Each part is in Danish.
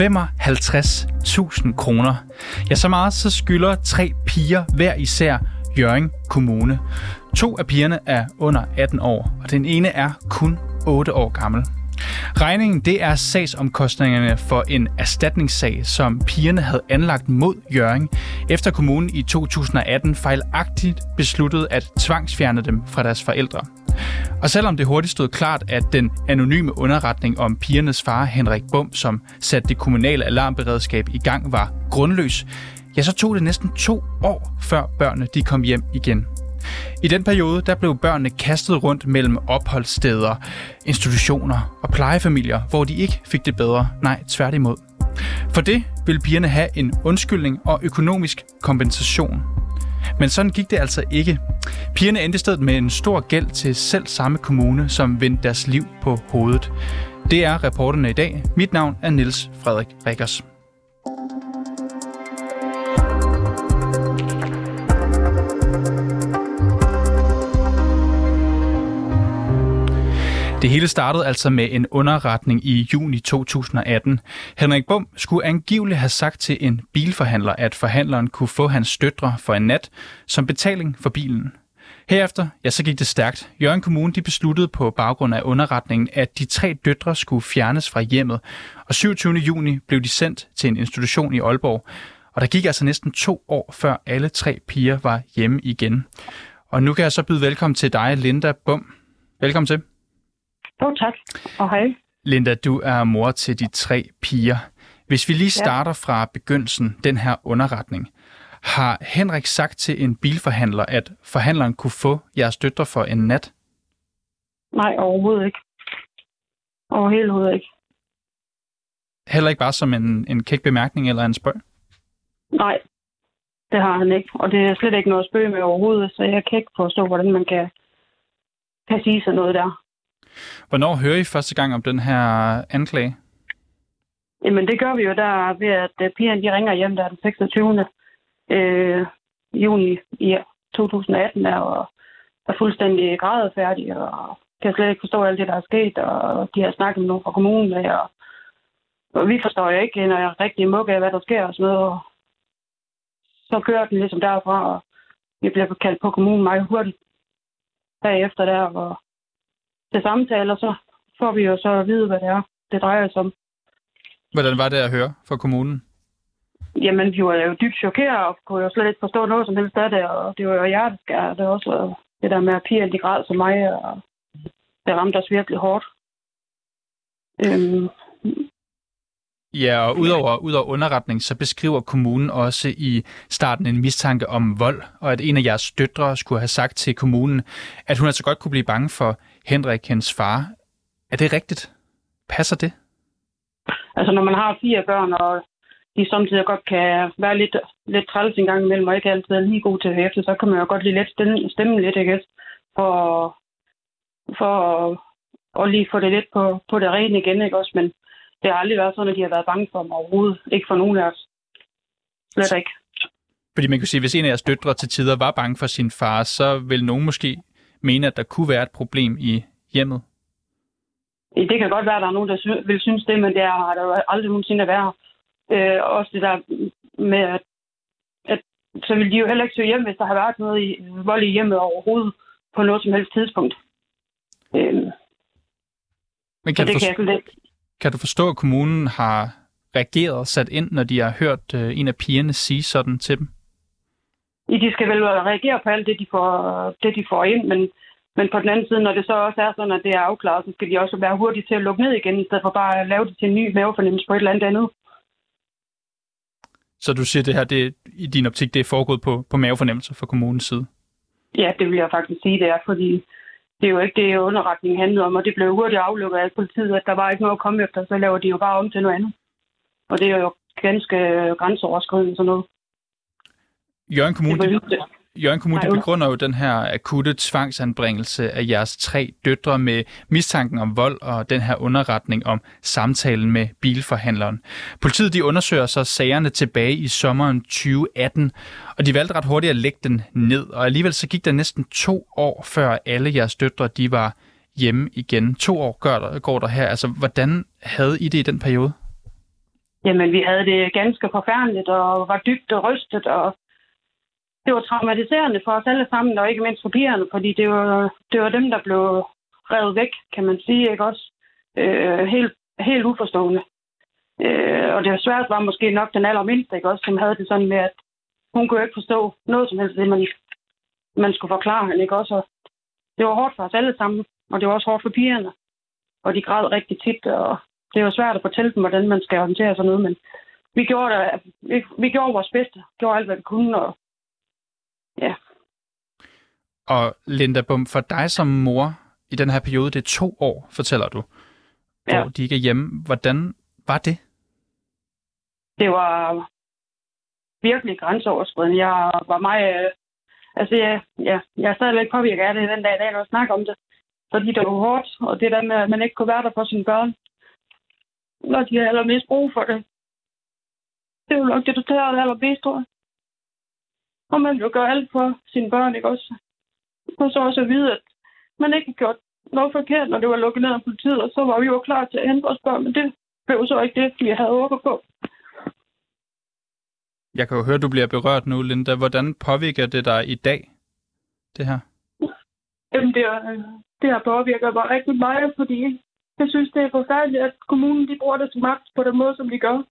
55.000 kroner. Ja, så meget så skylder tre piger hver især Jørgen Kommune. To af pigerne er under 18 år, og den ene er kun 8 år gammel. Regningen det er sagsomkostningerne for en erstatningssag, som pigerne havde anlagt mod Jørgen, efter kommunen i 2018 fejlagtigt besluttede at tvangsfjerne dem fra deres forældre. Og selvom det hurtigt stod klart, at den anonyme underretning om pigernes far Henrik Bum, som satte det kommunale alarmberedskab i gang, var grundløs, ja, så tog det næsten to år, før børnene de kom hjem igen. I den periode der blev børnene kastet rundt mellem opholdssteder, institutioner og plejefamilier, hvor de ikke fik det bedre. Nej, tværtimod. For det ville pigerne have en undskyldning og økonomisk kompensation. Men sådan gik det altså ikke. Pigerne endte stedet med en stor gæld til selv samme kommune, som vendte deres liv på hovedet. Det er reporterne i dag. Mit navn er Niels Frederik Rikkers. Det hele startede altså med en underretning i juni 2018. Henrik Bum skulle angiveligt have sagt til en bilforhandler, at forhandleren kunne få hans døtre for en nat som betaling for bilen. Herefter, ja, så gik det stærkt. Jørgen Kommune de besluttede på baggrund af underretningen, at de tre døtre skulle fjernes fra hjemmet, og 27. juni blev de sendt til en institution i Aalborg. Og der gik altså næsten to år, før alle tre piger var hjemme igen. Og nu kan jeg så byde velkommen til dig, Linda Bum. Velkommen til. Jo, tak. Og hej. Linda, du er mor til de tre piger. Hvis vi lige starter ja. fra begyndelsen, den her underretning. Har Henrik sagt til en bilforhandler, at forhandleren kunne få jeres døtre for en nat? Nej, overhovedet ikke. Overhovedet ikke. Heller ikke bare som en, en kæk bemærkning eller en spøg? Nej, det har han ikke. Og det er slet ikke noget spøg med overhovedet, så jeg kan ikke forstå, hvordan man kan, kan sige sådan noget der. Hvornår hører I første gang om den her anklage? Jamen, det gør vi jo der ved, at øh, pigerne de ringer hjem der den 26. Øh, juni i 2018 er, og er fuldstændig færdig, og kan slet ikke forstå alt det, der er sket, og de har snakket med nogen fra kommunen, og, og vi forstår jo ikke, når jeg rigtig mukke af, hvad der sker og sådan noget. Og så kører den ligesom derfra, og vi bliver kaldt på kommunen meget hurtigt bagefter der, og til samtaler, så får vi jo så at vide, hvad det er, det drejer sig om. Hvordan var det at høre fra kommunen? Jamen, vi var jo dybt chokeret og kunne jo slet ikke forstå noget som helst af det, og det var jo hjerteskær. Det var også det der med at pige de grad som mig, og det ramte os virkelig hårdt. Øhm, Ja, og udover, udover underretning, så beskriver kommunen også i starten en mistanke om vold, og at en af jeres døtre skulle have sagt til kommunen, at hun altså godt kunne blive bange for Henrik, hendes far. Er det rigtigt? Passer det? Altså, når man har fire børn, og de samtidig godt kan være lidt, lidt træls en gang imellem, og ikke altid er lige god til at efter, så kan man jo godt lige let stemme, stemme lidt, ikke? For, for at lige få det lidt på, på det rene igen, ikke også? Men det har aldrig været sådan, at de har været bange for mig overhovedet. Ikke for nogen af os. Slet ikke. Fordi man kan sige, at hvis en af jeres døtre til tider var bange for sin far, så vil nogen måske mene, at der kunne være et problem i hjemmet? Det kan godt være, at der er nogen, der sy- vil synes det, men det har der jo aldrig nogensinde været. Øh, også det der med, at, at så vil de jo heller ikke søge hjem, hvis der har været noget i, vold i hjemmet overhovedet på noget som helst tidspunkt. Øh, men kan, du forstå, kan, jeg kan du forstå, at kommunen har reageret og sat ind, når de har hørt øh, en af pigerne sige sådan til dem? De skal vel reagere på alt det, de får, det, de får ind, men, men på den anden side, når det så også er sådan, at det er afklaret, så skal de også være hurtige til at lukke ned igen, i stedet for bare at lave det til en ny mavefornemmelse på et eller andet andet. Så du siger, det her det, i din optik, det er foregået på, på mavefornemmelser fra kommunens side? Ja, det vil jeg faktisk sige, det er, fordi det er jo ikke det, underretningen handlede om, og det blev hurtigt aflukket af politiet, at der var ikke noget at komme efter, så laver de jo bare om til noget andet. Og det er jo ganske grænseoverskridende sådan noget. Jørgen Kommune, de, Jørgen Kommune de begrunder jo den her akutte tvangsanbringelse af jeres tre døtre med mistanken om vold og den her underretning om samtalen med bilforhandleren. Politiet de undersøger så sagerne tilbage i sommeren 2018, og de valgte ret hurtigt at lægge den ned, og alligevel så gik der næsten to år før alle jeres døtre de var hjemme igen. To år går der, går der her. Altså, hvordan havde I det i den periode? Jamen, vi havde det ganske forfærdeligt og var dybt rystet, og det var traumatiserende for os alle sammen, og ikke mindst for pigerne, fordi det var, det var dem, der blev revet væk, kan man sige, ikke også? Øh, helt, helt uforstående. Øh, og det var svært var måske nok den allermindste, ikke også, som havde det sådan med, at hun kunne ikke forstå noget som helst, det man, man skulle forklare hende, ikke også? Og det var hårdt for os alle sammen, og det var også hårdt for pigerne. Og de græd rigtig tit, og det var svært at fortælle dem, hvordan man skal håndtere sådan noget, men vi gjorde, det, vi, vi gjorde vores bedste, gjorde alt, hvad vi kunne, og ja. Og Linda Bum, for dig som mor i den her periode, det er to år, fortæller du, hvor ja. de ikke er hjemme. Hvordan var det? Det var virkelig grænseoverskridende. Jeg var meget... Altså, ja, ja, jeg er stadigvæk påvirket af det den dag i dag, når jeg snakker om det. Fordi det var hårdt, og det der med, at man ikke kunne være der for sine børn, når de har allermest brug for det. Det er jo nok det, du tager allermest, tror jeg. Og man vil gøre alt for sine børn, ikke også? Og så også at vide, at man ikke har gjort noget forkert, når det var lukket ned af politiet, og så var vi jo klar til at hente vores børn, men det blev så ikke det, vi havde håbet på. Jeg kan jo høre, at du bliver berørt nu, Linda. Hvordan påvirker det dig i dag, det her? Jamen, det, er, det har påvirket mig rigtig meget, fordi jeg synes, det er forfærdeligt, at kommunen de bruger til magt på den måde, som de gør.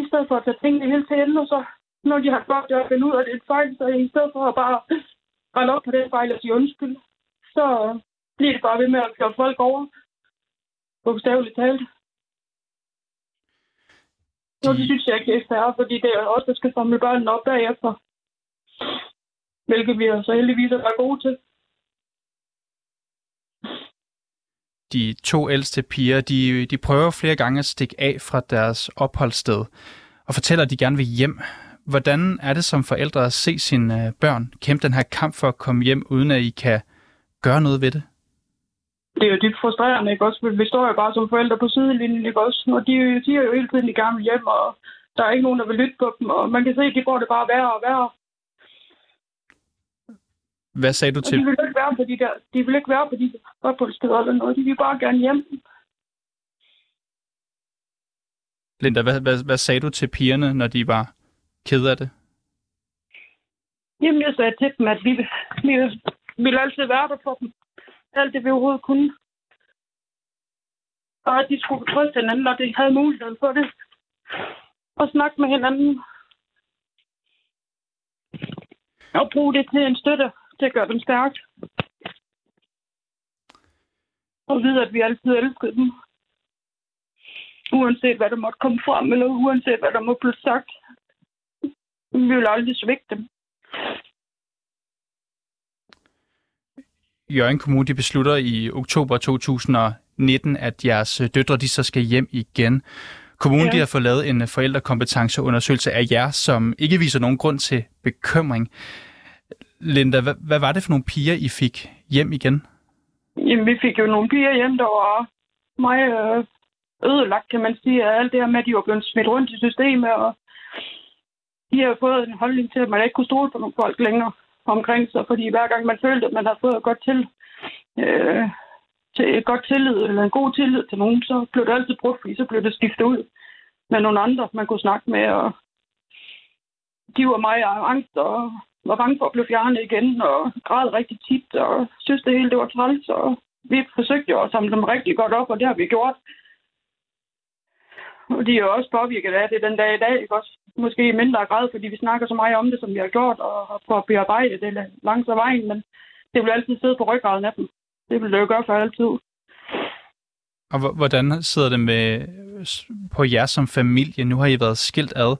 I stedet for at tage tingene helt til ende, og så når de har det og finde ud af, det er fejl, så i stedet for at bare rende op på den fejl og sige undskyld, så bliver det bare ved med at køre folk over. Bogstaveligt talt. De... Og det synes jeg ikke, er færre, fordi det er også, der skal samle børnene op bagefter. Hvilket vi så heldigvis er gode til. De to ældste piger, de, de prøver flere gange at stikke af fra deres opholdssted og fortæller, at de gerne vil hjem. Hvordan er det som forældre at se sine øh, børn kæmpe den her kamp for at komme hjem, uden at I kan gøre noget ved det? Det er jo dybt frustrerende, ikke også? Vi står jo bare som forældre på sidelinjen, ikke også? Og de siger jo hele tiden, de gerne vil hjem, og der er ikke nogen, der vil lytte på dem, og man kan se, at de får det bare værre og værre. Hvad sagde du til? de vil ikke være på de der, de vil ikke være på de opholdssteder eller noget. De vil bare gerne hjem. Linda, hvad, hvad, hvad sagde du til pigerne, når de var ked af det? Jamen, jeg sagde til dem, at vi, vi ville altid være der for dem. Alt det, vi overhovedet kunne. Og at de skulle trøste hinanden, når de havde muligheden for det. Og snakke med hinanden. Og bruge det til en støtte til at gøre dem stærke. Og vide, at vi altid elskede dem. Uanset hvad der måtte komme frem, eller uanset hvad der måtte blive sagt. Vi vil aldrig svigte dem. Jørgen Kommune de beslutter i oktober 2019, at jeres døtre de så skal hjem igen. Kommunen ja. de har fået lavet en forældrekompetenceundersøgelse af jer, som ikke viser nogen grund til bekymring. Linda, hvad, hvad var det for nogle piger, I fik hjem igen? Jamen, vi fik jo nogle piger hjem, der var meget øh, ødelagt, kan man sige. Alt det her med, at de var blevet smidt rundt i systemet, og de har fået en holdning til, at man ikke kunne stole på nogle folk længere omkring sig, fordi hver gang man følte, at man har fået godt til, øh, til et godt tillid, eller en god tillid til nogen, så blev det altid brugt, fordi så blev det skiftet ud med nogle andre, man kunne snakke med, og de var meget angst og var bange for at blive fjernet igen, og græd rigtig tit, og synes det hele det var træls, og vi forsøgte jo at samle dem rigtig godt op, og det har vi gjort. Og de er jo også påvirket af det den dag i dag, ikke også? Måske i mindre grad, fordi vi snakker så meget om det, som vi har gjort, og for at bearbejde det langs af vejen, men det vil altid sidde på ryggraden af dem. Det vil det jo gøre for altid. Og hvordan sidder det med på jer som familie? Nu har I været skilt ad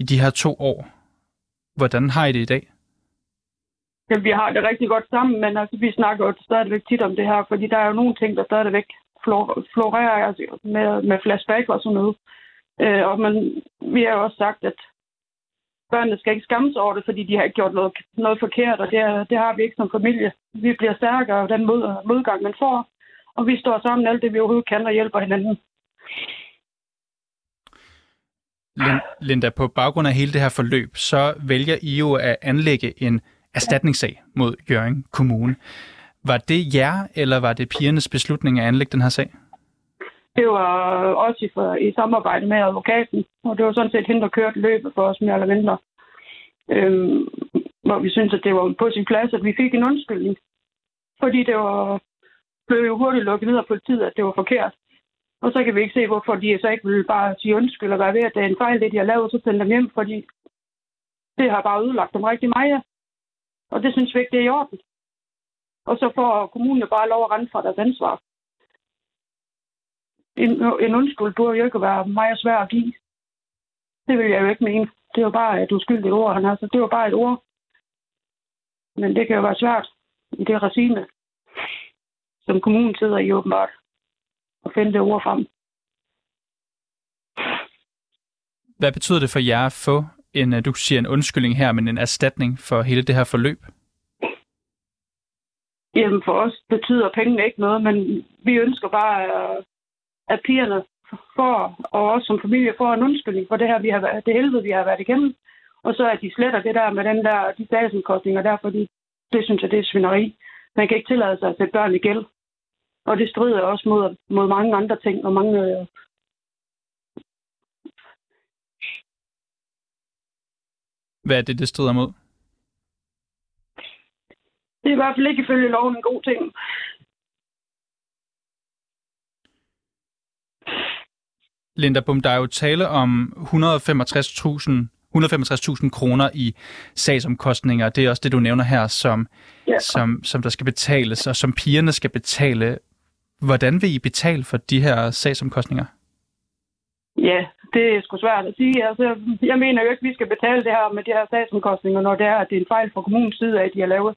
i de her to år. Hvordan har I det i dag? Ja, vi har det rigtig godt sammen, men altså, vi snakker jo stadigvæk tit om det her, fordi der er jo nogle ting, der stadigvæk florerer altså, med, med flashback og sådan noget. Øh, og man, vi har jo også sagt, at børnene skal ikke skamme sig over det, fordi de har ikke gjort noget, noget forkert, og det, det har vi ikke som familie. Vi bliver stærkere af den mod, modgang, man får, og vi står sammen alt det, vi overhovedet kan, og hjælper hinanden. Linda, på baggrund af hele det her forløb, så vælger I jo at anlægge en erstatningssag mod Jørgen Kommune. Var det jer, eller var det pigernes beslutning at anlægge den her sag? Det var også i, for, i samarbejde med advokaten, og det var sådan set hende, der kørte løbet for os mere eller mindre. Øhm, hvor vi synes at det var på sin plads, at vi fik en undskyldning. Fordi det var, blev jo hurtigt lukket ned af politiet, at det var forkert. Og så kan vi ikke se, hvorfor de så ikke ville bare sige undskyld og være ved, at det er en fejl, det de har lavet, så sende dem hjem, fordi det har bare ødelagt dem rigtig meget. Og det synes vi ikke, det er i orden. Og så får kommunen bare lov at rende fra deres ansvar. En, en undskyld burde jo ikke være meget svær at give. Det vil jeg jo ikke mene. Det var bare et uskyldigt ord, han altså. Det var bare et ord. Men det kan jo være svært i det regime, som kommunen sidder i åbenbart, at finde det ord frem. Hvad betyder det for jer at få en, øh, du siger en undskyldning her, men en erstatning for hele det her forløb? Jamen for os betyder pengene ikke noget, men vi ønsker bare, at pigerne får, og også som familie får en undskyldning for det her, vi har, det helvede, vi har været igennem. Og så at de sletter det der med den der, de statsomkostninger der, fordi det synes jeg, det er svineri. Man kan ikke tillade sig at sætte børn i gæld. Og det strider også mod, mod mange andre ting og mange øh, Hvad er det, det strider mod? Det er i hvert fald ikke ifølge loven en god ting. Linda Bum, der er jo tale om 165.000 165.000 kroner i sagsomkostninger. Det er også det, du nævner her, som, ja. som, som der skal betales, og som pigerne skal betale. Hvordan vil I betale for de her sagsomkostninger? Ja, det er sgu svært at sige. Altså, jeg mener jo ikke, at vi skal betale det her med de her sagsomkostninger, når det er, at det er en fejl fra kommunens side af, at de har lavet.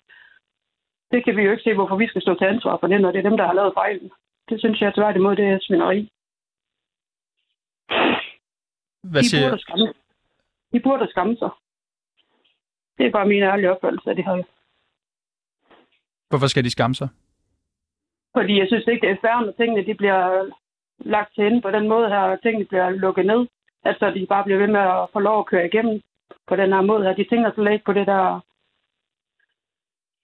Det kan vi jo ikke se, hvorfor vi skal stå til ansvar for det, når det er dem, der har lavet fejlen. Det synes jeg tværtimod, det er svineri. Hvad siger... de, burde skamme. de burde skamme sig. Det er bare min ærlige opfattelse af det her. Hvorfor skal de skamme sig? Fordi jeg synes ikke, det er færre, når tingene de bliver lagt til ende på den måde her, og tingene bliver lukket ned. Altså, de bare bliver ved med at få lov at køre igennem på den her måde her. De tænker slet ikke på det der...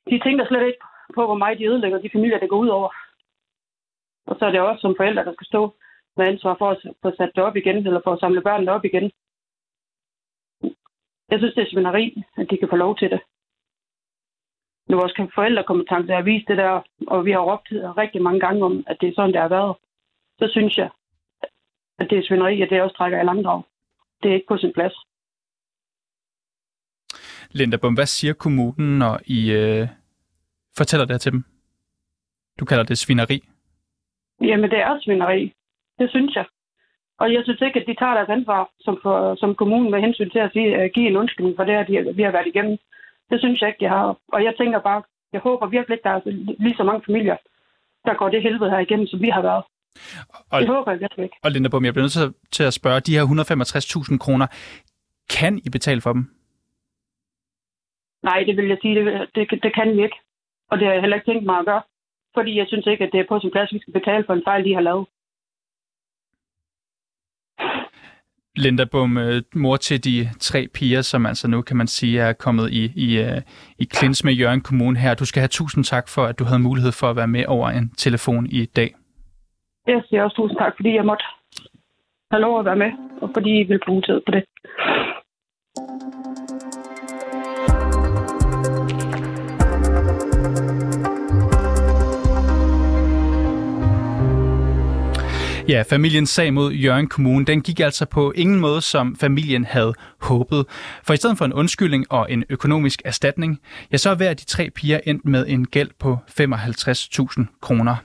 De tænker slet ikke på, hvor meget de ødelægger de familier, der går ud over. Og så er det også som forældre, der skal stå med ansvar for at få sat det op igen, eller for at samle børnene op igen. Jeg synes, det er svineri, at de kan få lov til det. Når vores forældrekompetence har vist det der, og vi har råbt rigtig mange gange om, at det er sådan, det har været, så synes jeg, at det er svineri, at det også trækker i langdrag. Det er ikke på sin plads. Linda Bum, hvad siger kommunen, når I øh, fortæller det her til dem? Du kalder det svineri. Jamen, det er svineri. Det synes jeg. Og jeg synes ikke, at de tager deres ansvar som, for, som kommunen med hensyn til at sige, at give en undskyldning for det, at de, vi har været igennem. Det synes jeg ikke, de har. Og jeg tænker bare, jeg håber virkelig at der er lige så mange familier, der går det helvede her igennem, som vi har været. Og, det håber jeg virkelig ikke. Og Linda Bum, jeg bliver nødt til, til at spørge, de her 165.000 kroner, kan I betale for dem? Nej, det vil jeg sige, det, det, det kan vi ikke. Og det har jeg heller ikke tænkt mig at gøre. Fordi jeg synes ikke, at det er på sin plads, at vi skal betale for en fejl, de har lavet. Linda Bum, øh, mor til de tre piger, som altså nu kan man sige er kommet i, i, øh, i klins med Jørgen Kommune her. Du skal have tusind tak for, at du havde mulighed for at være med over en telefon i dag. Jeg siger også tusind tak, fordi jeg måtte have lov at være med, og fordi I vil bruge tid på det. Ja, familiens sag mod Jørgen Kommune, den gik altså på ingen måde, som familien havde håbet. For i stedet for en undskyldning og en økonomisk erstatning, ja, så er hver af de tre piger endt med en gæld på 55.000 kroner.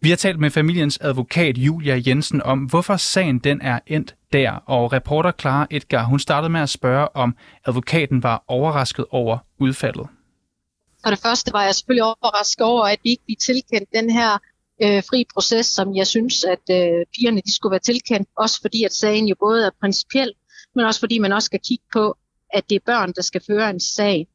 Vi har talt med familiens advokat Julia Jensen om, hvorfor sagen den er endt der, og reporter Clara Edgar, hun startede med at spørge, om advokaten var overrasket over udfaldet. For det første var jeg selvfølgelig overrasket over, at vi ikke blev tilkendt den her øh, fri proces, som jeg synes, at øh, pigerne de skulle være tilkendt. Også fordi, at sagen jo både er principiel, men også fordi man også skal kigge på, at det er børn, der skal føre en sag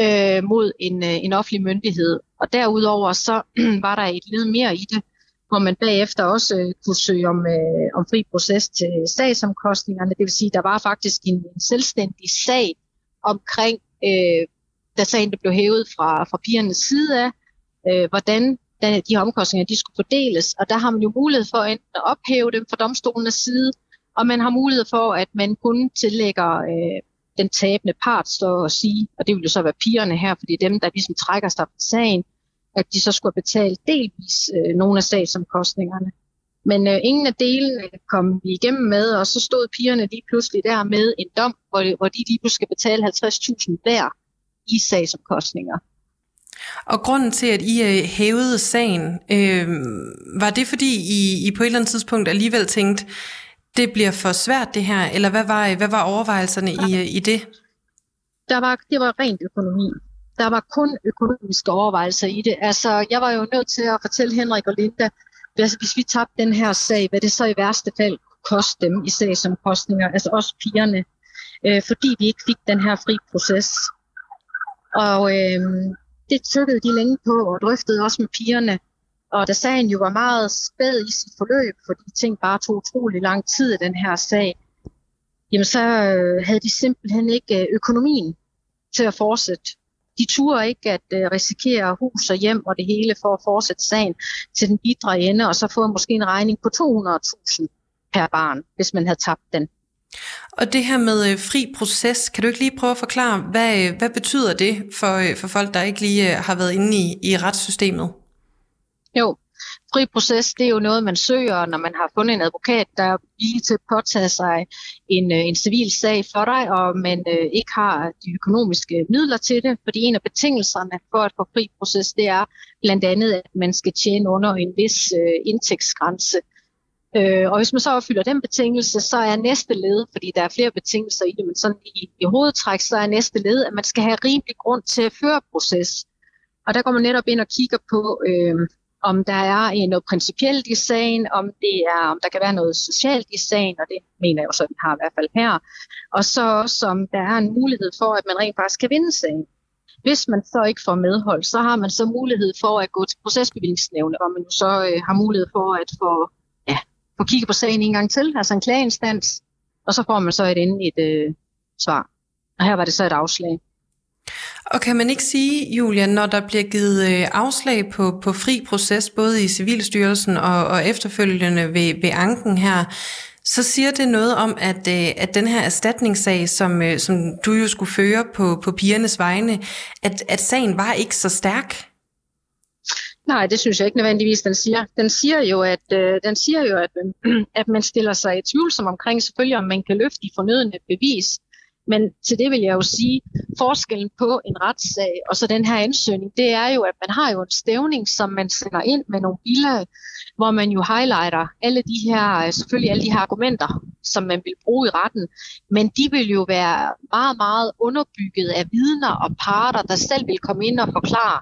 øh, mod en, øh, en offentlig myndighed. Og derudover så var der et led mere i det, hvor man bagefter også øh, kunne søge om, øh, om fri proces til sagsomkostningerne. Det vil sige, der var faktisk en, en selvstændig sag omkring, øh, da sagen blev hævet fra, fra pigernes side af, øh, hvordan de her omkostninger, de skulle fordeles, og der har man jo mulighed for enten at ophæve dem fra domstolenes side, og man har mulighed for, at man kun tillægger øh, den tabende part, så at sige, og det vil jo så være pigerne her, fordi dem, der ligesom trækker sig fra sagen, at de så skulle betale delvis øh, nogle af sagsomkostningerne. Men øh, ingen af delene kom vi igennem med, og så stod pigerne lige pludselig der med en dom, hvor, de, hvor de lige pludselig skal betale 50.000 hver i sagsomkostninger. Og grunden til, at I øh, hævede sagen, øh, var det fordi, I, I på et eller andet tidspunkt alligevel tænkte, det bliver for svært det her, eller hvad var, hvad var overvejelserne i, øh, i det? Der var, det var rent økonomi. Der var kun økonomiske overvejelser i det. Altså, jeg var jo nødt til at fortælle Henrik og Linda, hvis, hvis vi tabte den her sag, hvad det så i værste fald koste dem i sagsomkostninger, altså også pigerne, øh, fordi vi ikke fik den her fri proces. Og øh, det tykkede de længe på og drøftede også med pigerne. Og da sagen jo var meget spæd i sit forløb, fordi ting bare tog utrolig lang tid i den her sag, jamen så øh, havde de simpelthen ikke øh, økonomien til at fortsætte. De turde ikke at øh, risikere hus og hjem og det hele for at fortsætte sagen til den bidre ende, og så få måske en regning på 200.000 per barn, hvis man havde tabt den. Og det her med øh, fri proces, kan du ikke lige prøve at forklare, hvad, øh, hvad betyder det for, øh, for folk, der ikke lige øh, har været inde i, i retssystemet? Jo, fri proces, det er jo noget, man søger, når man har fundet en advokat, der er villig til at påtage sig en, øh, en civil sag for dig, og man øh, ikke har de økonomiske midler til det. Fordi en af betingelserne for at få fri proces, det er blandt andet, at man skal tjene under en vis øh, indtægtsgrænse. Øh, Øh, og hvis man så opfylder den betingelse, så er næste led, fordi der er flere betingelser i det, men sådan i, i hovedtræk, så er næste led, at man skal have rimelig grund til at føre proces. Og der går man netop ind og kigger på, øh, om der er øh, noget principielt i sagen, om, det er, om der kan være noget socialt i sagen, og det mener jeg jo så, at vi har i hvert fald her. Og så også, om der er en mulighed for, at man rent faktisk kan vinde sagen. Hvis man så ikke får medhold, så har man så mulighed for at gå til procesbevillingsnævnet, hvor man så øh, har mulighed for at få, ja, få kigget på sagen en gang til, altså en klageinstans, og så får man så et endeligt øh, svar. Og her var det så et afslag. Og kan man ikke sige, Julia, når der bliver givet øh, afslag på, på fri proces, både i Civilstyrelsen og, og efterfølgende ved, ved anken her, så siger det noget om, at, øh, at den her erstatningssag, som, øh, som du jo skulle føre på, på pigernes vegne, at, at sagen var ikke så stærk? Nej, det synes jeg ikke nødvendigvis, den siger. Den siger jo, at, øh, den siger jo, at, øh, at man stiller sig i tvivl som omkring selvfølgelig, om man kan løfte de fornødende bevis. Men til det vil jeg jo sige, forskellen på en retssag og så den her ansøgning, det er jo, at man har jo en stævning, som man sender ind med nogle billeder, hvor man jo highlighter alle de her, øh, selvfølgelig alle de her argumenter, som man vil bruge i retten. Men de vil jo være meget, meget underbygget af vidner og parter, der selv vil komme ind og forklare,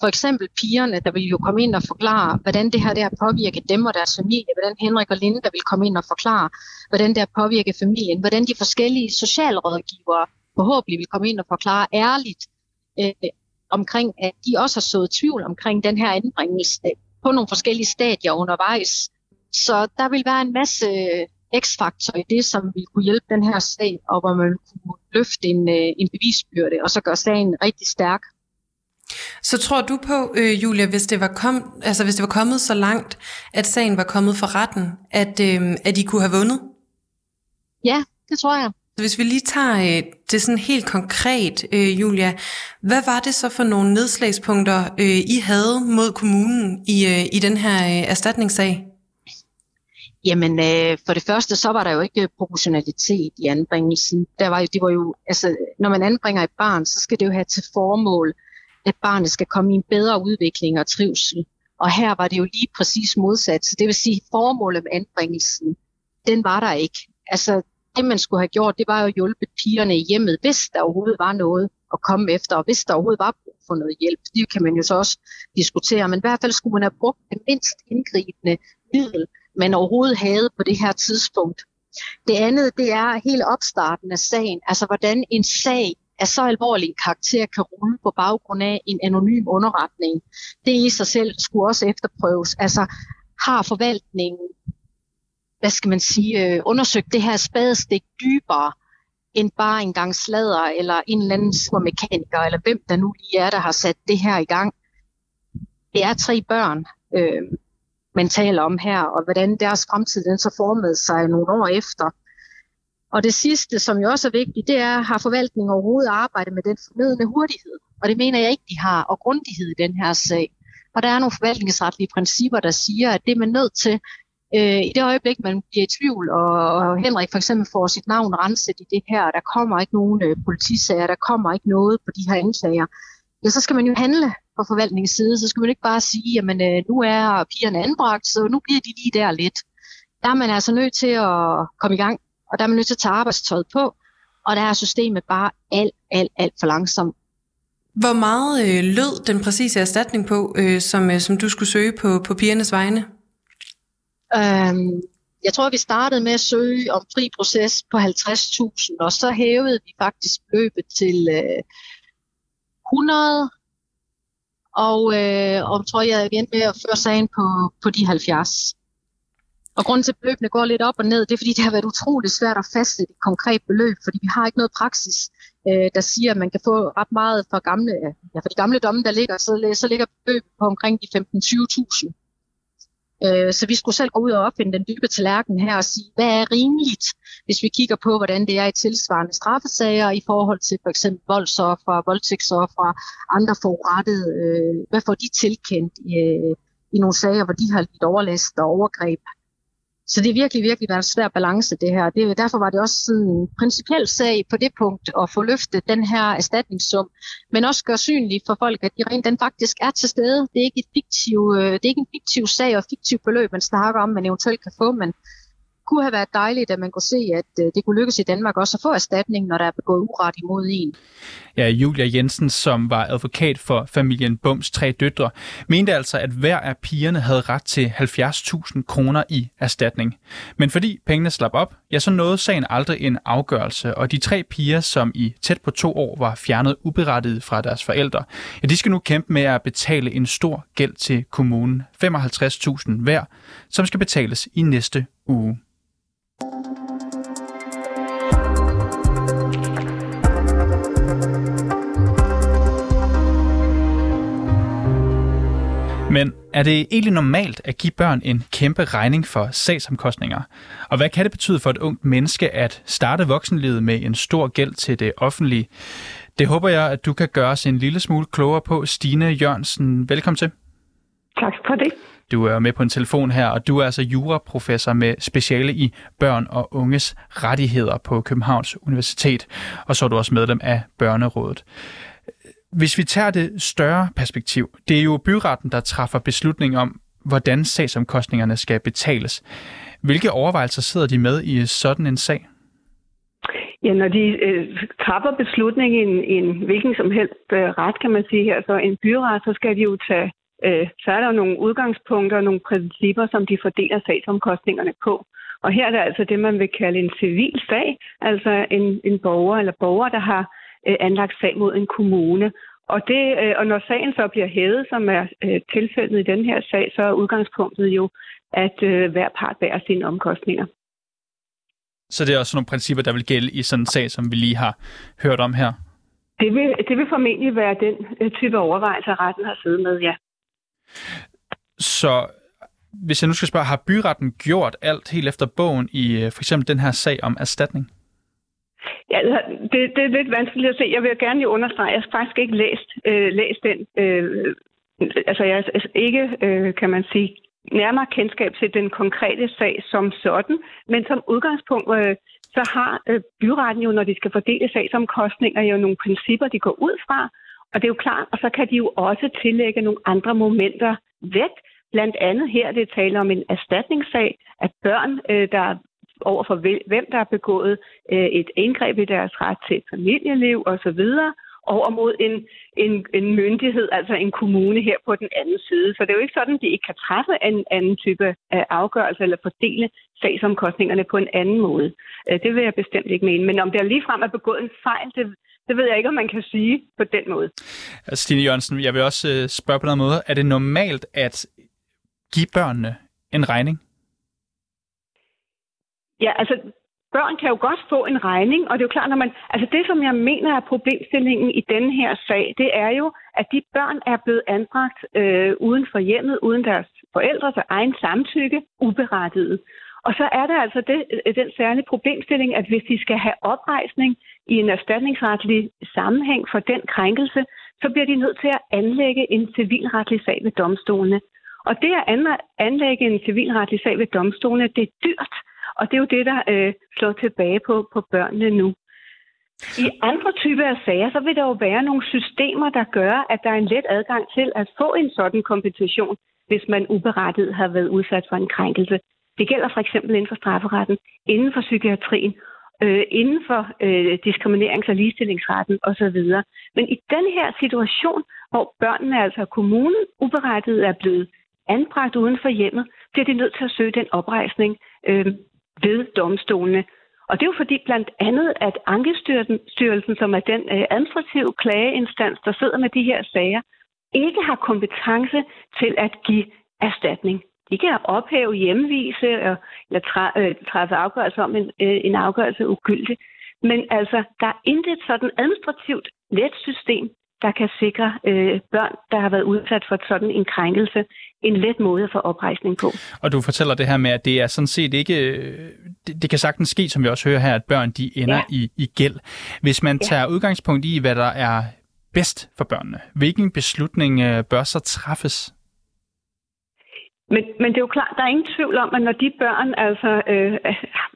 for eksempel pigerne, der vil jo komme ind og forklare, hvordan det her der påvirker dem og deres familie, hvordan Henrik og Linda vil komme ind og forklare, hvordan det har påvirker familien, hvordan de forskellige socialrådgivere forhåbentlig vil komme ind og forklare ærligt øh, omkring, at de også har sået tvivl omkring den her anbringelse øh, på nogle forskellige stadier undervejs. Så der vil være en masse øh, x-faktor i det, som vil kunne hjælpe den her sag, og hvor man kunne løfte en, øh, en bevisbyrde, og så gøre sagen rigtig stærk. Så tror du på, øh, Julia, hvis det, var kom, altså hvis det var kommet så langt, at sagen var kommet for retten, at, øh, at I kunne have vundet? Ja, det tror jeg. Så hvis vi lige tager øh, det sådan helt konkret, øh, Julia, hvad var det så for nogle nedslagspunkter, øh, I havde mod kommunen i, øh, i den her øh, erstatningssag? Jamen, øh, for det første, så var der jo ikke proportionalitet i anbringelsen. Der var jo, det var jo, altså, når man anbringer et barn, så skal det jo have til formål at barnet skal komme i en bedre udvikling og trivsel. Og her var det jo lige præcis modsat. Så det vil sige, formålet med anbringelsen, den var der ikke. Altså, det man skulle have gjort, det var jo at hjælpe pigerne i hjemmet, hvis der overhovedet var noget at komme efter, og hvis der overhovedet var brug for noget hjælp. Det kan man jo så også diskutere, men i hvert fald skulle man have brugt det mindst indgribende middel, man overhovedet havde på det her tidspunkt. Det andet, det er hele opstarten af sagen, altså hvordan en sag af så alvorlig en karakter kan rulle på baggrund af en anonym underretning. Det i sig selv skulle også efterprøves. Altså har forvaltningen, hvad skal man sige, øh, undersøgt det her spadestik dybere end bare en gang slader eller en eller anden supermekaniker, eller hvem der nu lige er, der har sat det her i gang. det er tre børn, øh, man taler om her, og hvordan deres fremtid den så formede sig nogle år efter. Og det sidste, som jo også er vigtigt, det er, har forvaltningen overhovedet arbejdet med den fornødende hurtighed? Og det mener jeg ikke, de har, og grundighed i den her sag. Og der er nogle forvaltningsretlige principper, der siger, at det er man nødt til, øh, i det øjeblik, man bliver i tvivl, og, og Henrik for eksempel får sit navn renset i det her, der kommer ikke nogen øh, politisager, der kommer ikke noget på de her anklager, ja, så skal man jo handle fra forvaltningens side. Så skal man ikke bare sige, jamen øh, nu er pigerne anbragt, så nu bliver de lige der lidt. Der er man altså nødt til at komme i gang, og der er man nødt til at tage arbejdstøjet på, og der er systemet bare alt, alt, alt for langsomt. Hvor meget øh, lød den præcise erstatning på, øh, som, øh, som du skulle søge på, på pigernes vegne? Øhm, jeg tror, vi startede med at søge om fri proces på 50.000, og så hævede vi faktisk beløbet til øh, 100, og, øh, og tror jeg igen med at føre sagen på, på de 70. Og grunden til, at beløbene går lidt op og ned, det er, fordi det har været utroligt svært at fastsætte et konkret beløb, fordi vi har ikke noget praksis, øh, der siger, at man kan få ret meget for, gamle, ja, for de gamle domme, der ligger, så, så ligger beløbet på omkring de 15-20.000. Øh, så vi skulle selv gå ud og opfinde den dybe tallerken her og sige, hvad er rimeligt, hvis vi kigger på, hvordan det er i tilsvarende straffesager i forhold til for eksempel voldsoffer, voldtægtsoffer, andre forurettede, øh, hvad får de tilkendt i, i nogle sager, hvor de har lidt overlast og overgreb. Så det er virkelig, virkelig været en svær balance, det her. Det, derfor var det også sådan en principiel sag på det punkt at få løftet den her erstatningssum, men også gøre synligt for folk, at de rent den faktisk er til stede. Det er ikke, et fiktiv, øh, det er ikke en fiktiv sag og fiktiv beløb, man snakker om, man eventuelt kan få, men kunne have været dejligt, at man kunne se, at øh, det kunne lykkes i Danmark også at få erstatning, når der er begået uret imod en. Ja, Julia Jensen, som var advokat for familien Bums tre døtre, mente altså, at hver af pigerne havde ret til 70.000 kroner i erstatning. Men fordi pengene slap op, ja, så nåede sagen aldrig en afgørelse, og de tre piger, som i tæt på to år var fjernet uberettiget fra deres forældre, ja, de skal nu kæmpe med at betale en stor gæld til kommunen, 55.000 hver, som skal betales i næste uge. Men er det egentlig normalt at give børn en kæmpe regning for sagsomkostninger? Og hvad kan det betyde for et ungt menneske at starte voksenlivet med en stor gæld til det offentlige? Det håber jeg, at du kan gøre os en lille smule klogere på. Stine Jørgensen, velkommen til. Tak for det. Du er med på en telefon her, og du er altså juraprofessor med speciale i børn og unges rettigheder på Københavns Universitet, og så er du også medlem af Børnerådet. Hvis vi tager det større perspektiv, det er jo byretten, der træffer beslutning om, hvordan sagsomkostningerne skal betales. Hvilke overvejelser sidder de med i sådan en sag? Ja, når de øh, træffer beslutningen i en, en hvilken som helst øh, ret, kan man sige her, så en byret, så skal de jo tage, øh, så er der nogle udgangspunkter og nogle principper, som de fordeler sagsomkostningerne på. Og her er det altså det, man vil kalde en civil sag, altså en, en borger eller borger, der har øh, anlagt sag mod en kommune. Og, det, øh, og når sagen så bliver hævet, som er øh, tilfældet i den her sag, så er udgangspunktet jo, at øh, hver part bærer sine omkostninger. Så det er også nogle principper, der vil gælde i sådan en sag, som vi lige har hørt om her? Det vil, det vil formentlig være den øh, type overvejelser, retten har siddet med, ja. Så hvis jeg nu skal spørge, har byretten gjort alt helt efter bogen i øh, for eksempel den her sag om erstatning? Ja, altså, det, det er lidt vanskeligt at se. Jeg vil gerne lige understrege, at jeg har faktisk ikke læst, øh, læst den. Øh, altså, jeg har ikke, øh, kan man sige, nærmere kendskab til den konkrete sag som sådan, men som udgangspunkt, øh, så har øh, byretten jo, når de skal fordele sagsomkostninger, jo nogle principper, de går ud fra, og det er jo klart, og så kan de jo også tillægge nogle andre momenter vægt. Blandt andet her, det taler om en erstatningssag, at børn, øh, der over for hvem der har begået øh, et indgreb i deres ret til familieliv osv., over mod en, en, en myndighed, altså en kommune her på den anden side. Så det er jo ikke sådan, at de ikke kan træffe en anden type af afgørelse eller fordele sagsomkostningerne på en anden måde. Øh, det vil jeg bestemt ikke mene. Men om der ligefrem er begået en fejl, det, det ved jeg ikke, om man kan sige på den måde. Stine Jørgensen, jeg vil også øh, spørge på en måde. Er det normalt at give børnene en regning? Ja, altså børn kan jo godt få en regning, og det er jo klart, når man... Altså det, som jeg mener er problemstillingen i denne her sag, det er jo, at de børn er blevet anbragt øh, uden for hjemmet, uden deres forældres egen samtykke, uberettiget. Og så er der altså det, øh, den særlige problemstilling, at hvis de skal have oprejsning i en erstatningsretlig sammenhæng for den krænkelse, så bliver de nødt til at anlægge en civilretlig sag ved domstolene. Og det at anlægge en civilretlig sag ved domstolene, det er dyrt. Og det er jo det, der øh, slår tilbage på, på børnene nu. I andre typer af sager, så vil der jo være nogle systemer, der gør, at der er en let adgang til at få en sådan kompensation, hvis man uberettiget har været udsat for en krænkelse. Det gælder for eksempel inden for strafferetten, inden for psykiatrien, øh, inden for øh, diskriminerings- og ligestillingsretten osv. Men i den her situation, hvor børnene, altså kommunen, uberettiget er blevet anbragt uden for hjemmet, bliver de nødt til at søge den oprejsning øh, ved domstolene. Og det er jo fordi blandt andet, at Ankestyrelsen, som er den øh, administrative klageinstans, der sidder med de her sager, ikke har kompetence til at give erstatning. De kan ophæve hjemvise eller øh, træffe afgørelse om en, øh, en afgørelse ugyldig. Men altså, der er intet sådan administrativt let system, der kan sikre øh, børn, der har været udsat for sådan en krænkelse, en let måde for oprejsning på. Og du fortæller det her med, at det er sådan set ikke... Det, det kan sagtens ske, som vi også hører her, at børn de ender ja. i, i gæld. Hvis man ja. tager udgangspunkt i, hvad der er bedst for børnene, hvilken beslutning øh, bør så træffes? Men, men det er jo klart, der er ingen tvivl om, at når de børn altså øh,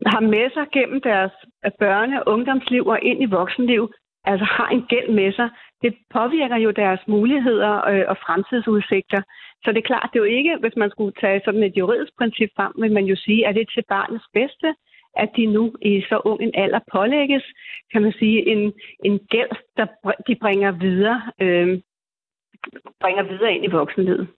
har med sig gennem deres øh, børne- og ungdomsliv og ind i voksenliv, altså har en gæld med sig, det påvirker jo deres muligheder øh, og fremtidsudsigter. Så det er klart, det er jo ikke, hvis man skulle tage sådan et juridisk princip frem, vil man jo sige, at det er til barnets bedste, at de nu i så ung en alder pålægges, kan man sige, en, en gæld, der de bringer videre, øh, bringer videre ind i voksenlivet.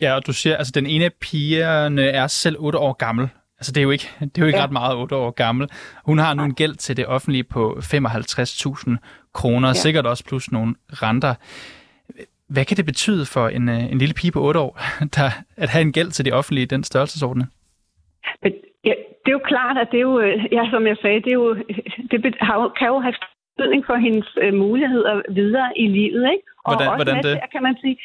Ja, og du siger, altså den ene af pigerne er selv 8 år gammel. Altså det er jo ikke, det er jo ikke ja. ret meget 8 år gammel. Hun har nu en gæld til det offentlige på 55.000 kroner, ja. sikkert også plus nogle renter. Hvad kan det betyde for en, øh, en lille pige på 8 år, der, at have en gæld til det offentlige i den størrelsesordning? Ja, det er jo klart, at det er jo, øh, ja, som jeg sagde, det, er jo, det har, kan jo have betydning for hendes øh, muligheder videre i livet, ikke? Og hvordan, også hvordan det? kan man sige,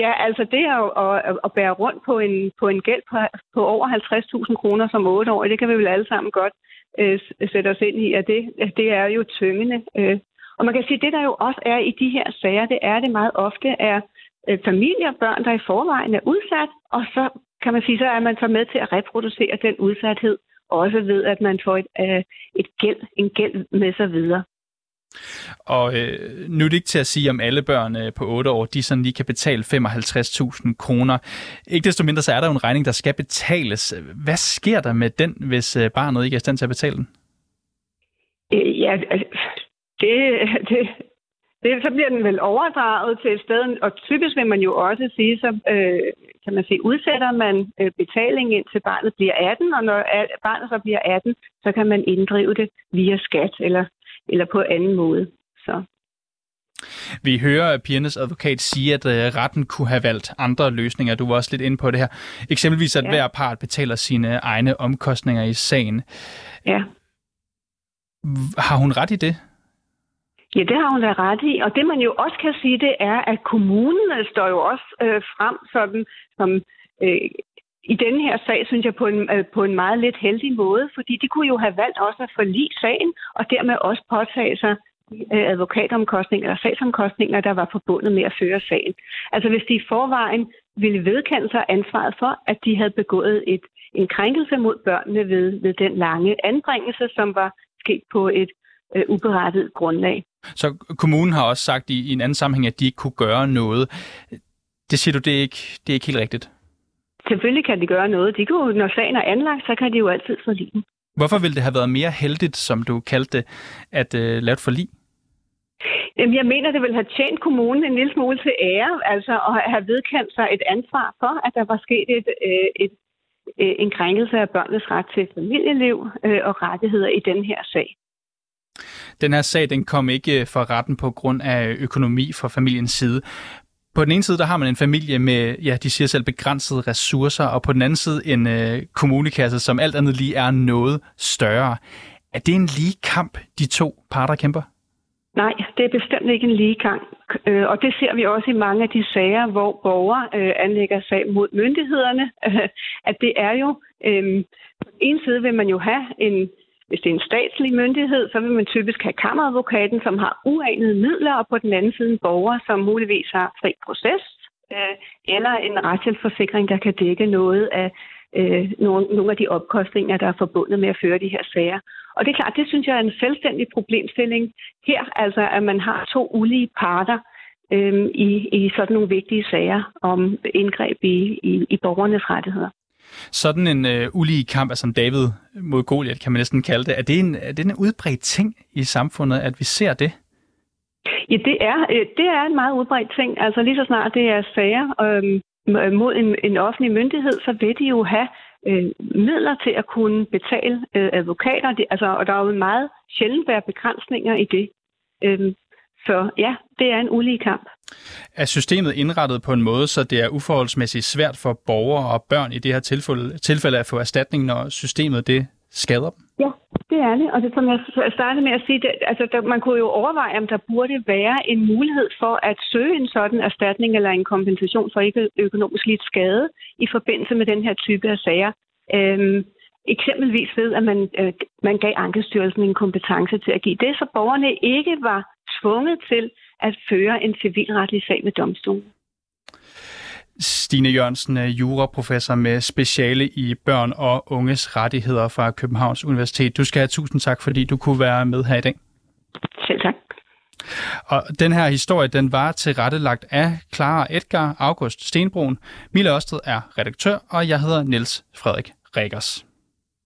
ja, altså det jo at, at bære rundt på en, på en gæld på, på over 50.000 kroner som 8 år, det kan vi vel alle sammen godt øh, sætte os ind i, at det, det er jo tyngende. Øh. Og man kan sige, at det der jo også er i de her sager, det er det meget ofte er øh, familier og børn, der i forvejen er udsat, og så kan man sige, så er man så med til at reproducere den udsathed, også ved, at man får et, øh, et gæld, en gæld med sig videre. Og øh, nu er det ikke til at sige, om alle børn øh, på 8 år, de sådan lige kan betale 55.000 kroner. Ikke desto mindre, så er der jo en regning, der skal betales. Hvad sker der med den, hvis øh, barnet ikke er i stand til at betale den? Øh, ja, det, det, det, så bliver den vel overdraget til et sted, og typisk vil man jo også sige, så øh, kan man sige, udsætter man øh, betaling indtil barnet bliver 18, og når barnet så bliver 18, så kan man inddrive det via skat eller eller på anden måde. Så. Vi hører pigernes advokat sige, at øh, retten kunne have valgt andre løsninger. Du var også lidt inde på det her. Eksempelvis, at ja. hver part betaler sine egne omkostninger i sagen. Ja. Har hun ret i det? Ja, det har hun da ret i. Og det man jo også kan sige, det er, at kommunen står jo også øh, frem sådan, som øh, i denne her sag, synes jeg, på en, øh, på en meget lidt heldig måde, fordi de kunne jo have valgt også at forlige sagen, og dermed også påtage sig øh, advokatomkostninger eller sagsomkostninger, der var forbundet med at føre sagen. Altså hvis de i forvejen ville vedkende sig ansvaret for, at de havde begået et, en krænkelse mod børnene ved, ved den lange anbringelse, som var sket på et øh, uberettet grundlag. Så kommunen har også sagt i, i en anden sammenhæng, at de ikke kunne gøre noget. Det siger du, det er ikke, det er ikke helt rigtigt? Selvfølgelig kan de gøre noget. De kunne, når sagen er anlagt, så kan de jo altid forlige den. Hvorfor ville det have været mere heldigt, som du kaldte det, at øh, lave et forlig? Jamen, jeg mener, det ville have tjent kommunen en lille smule til ære, altså at have vedkendt sig et ansvar for, at der var sket et, øh, et, øh, en krænkelse af børnenes ret til familieliv øh, og rettigheder i den her sag. Den her sag den kom ikke for retten på grund af økonomi fra familiens side på den ene side, der har man en familie med, ja, de siger selv, begrænsede ressourcer, og på den anden side en øh, kommunekasse, som alt andet lige er noget større. Er det en lige kamp, de to parter kæmper? Nej, det er bestemt ikke en lige kamp. Øh, og det ser vi også i mange af de sager, hvor borgere øh, anlægger sag mod myndighederne. at det er jo, øh, på den ene side vil man jo have en, hvis det er en statslig myndighed, så vil man typisk have kammeradvokaten, som har uanede midler, og på den anden side en borger, som muligvis har fri proces, øh, eller en retshjælpsforsikring, der kan dække noget af øh, nogle, nogle af de opkostninger, der er forbundet med at føre de her sager. Og det er klart, det synes jeg er en selvstændig problemstilling her, altså at man har to ulige parter øh, i, i sådan nogle vigtige sager om indgreb i, i, i borgernes rettigheder. Sådan en øh, ulige kamp, altså David mod Goliath, kan man næsten kalde det, er det en, er det en udbredt ting i samfundet, at vi ser det? Ja, det er, øh, det er en meget udbredt ting. Altså lige så snart det er sager øhm, øh, mod en, en offentlig myndighed, så vil de jo have øh, midler til at kunne betale øh, advokater. Det, altså, og der er jo meget sjældent være begrænsninger i det. Øh, så ja, det er en ulige kamp. Er systemet indrettet på en måde, så det er uforholdsmæssigt svært for borgere og børn i det her tilfælde, tilfælde at få erstatning, når systemet det skader dem? Ja, det er det. Og det, som jeg startede med at sige, det, altså, der, man kunne jo overveje, om der burde være en mulighed for at søge en sådan erstatning eller en kompensation for ikke økonomisk lidt skade i forbindelse med den her type af sager. Øhm, eksempelvis ved, at man, øh, man gav Ankestyrelsen en kompetence til at give det, så borgerne ikke var tvunget til at føre en civilretlig sag ved domstolen. Stine Jørgensen er juraprofessor med speciale i børn og unges rettigheder fra Københavns Universitet. Du skal have tusind tak, fordi du kunne være med her i dag. Selv tak. Og den her historie, den var tilrettelagt af Clara Edgar August Stenbrun. Mille Ørsted er redaktør, og jeg hedder Niels Frederik Regers.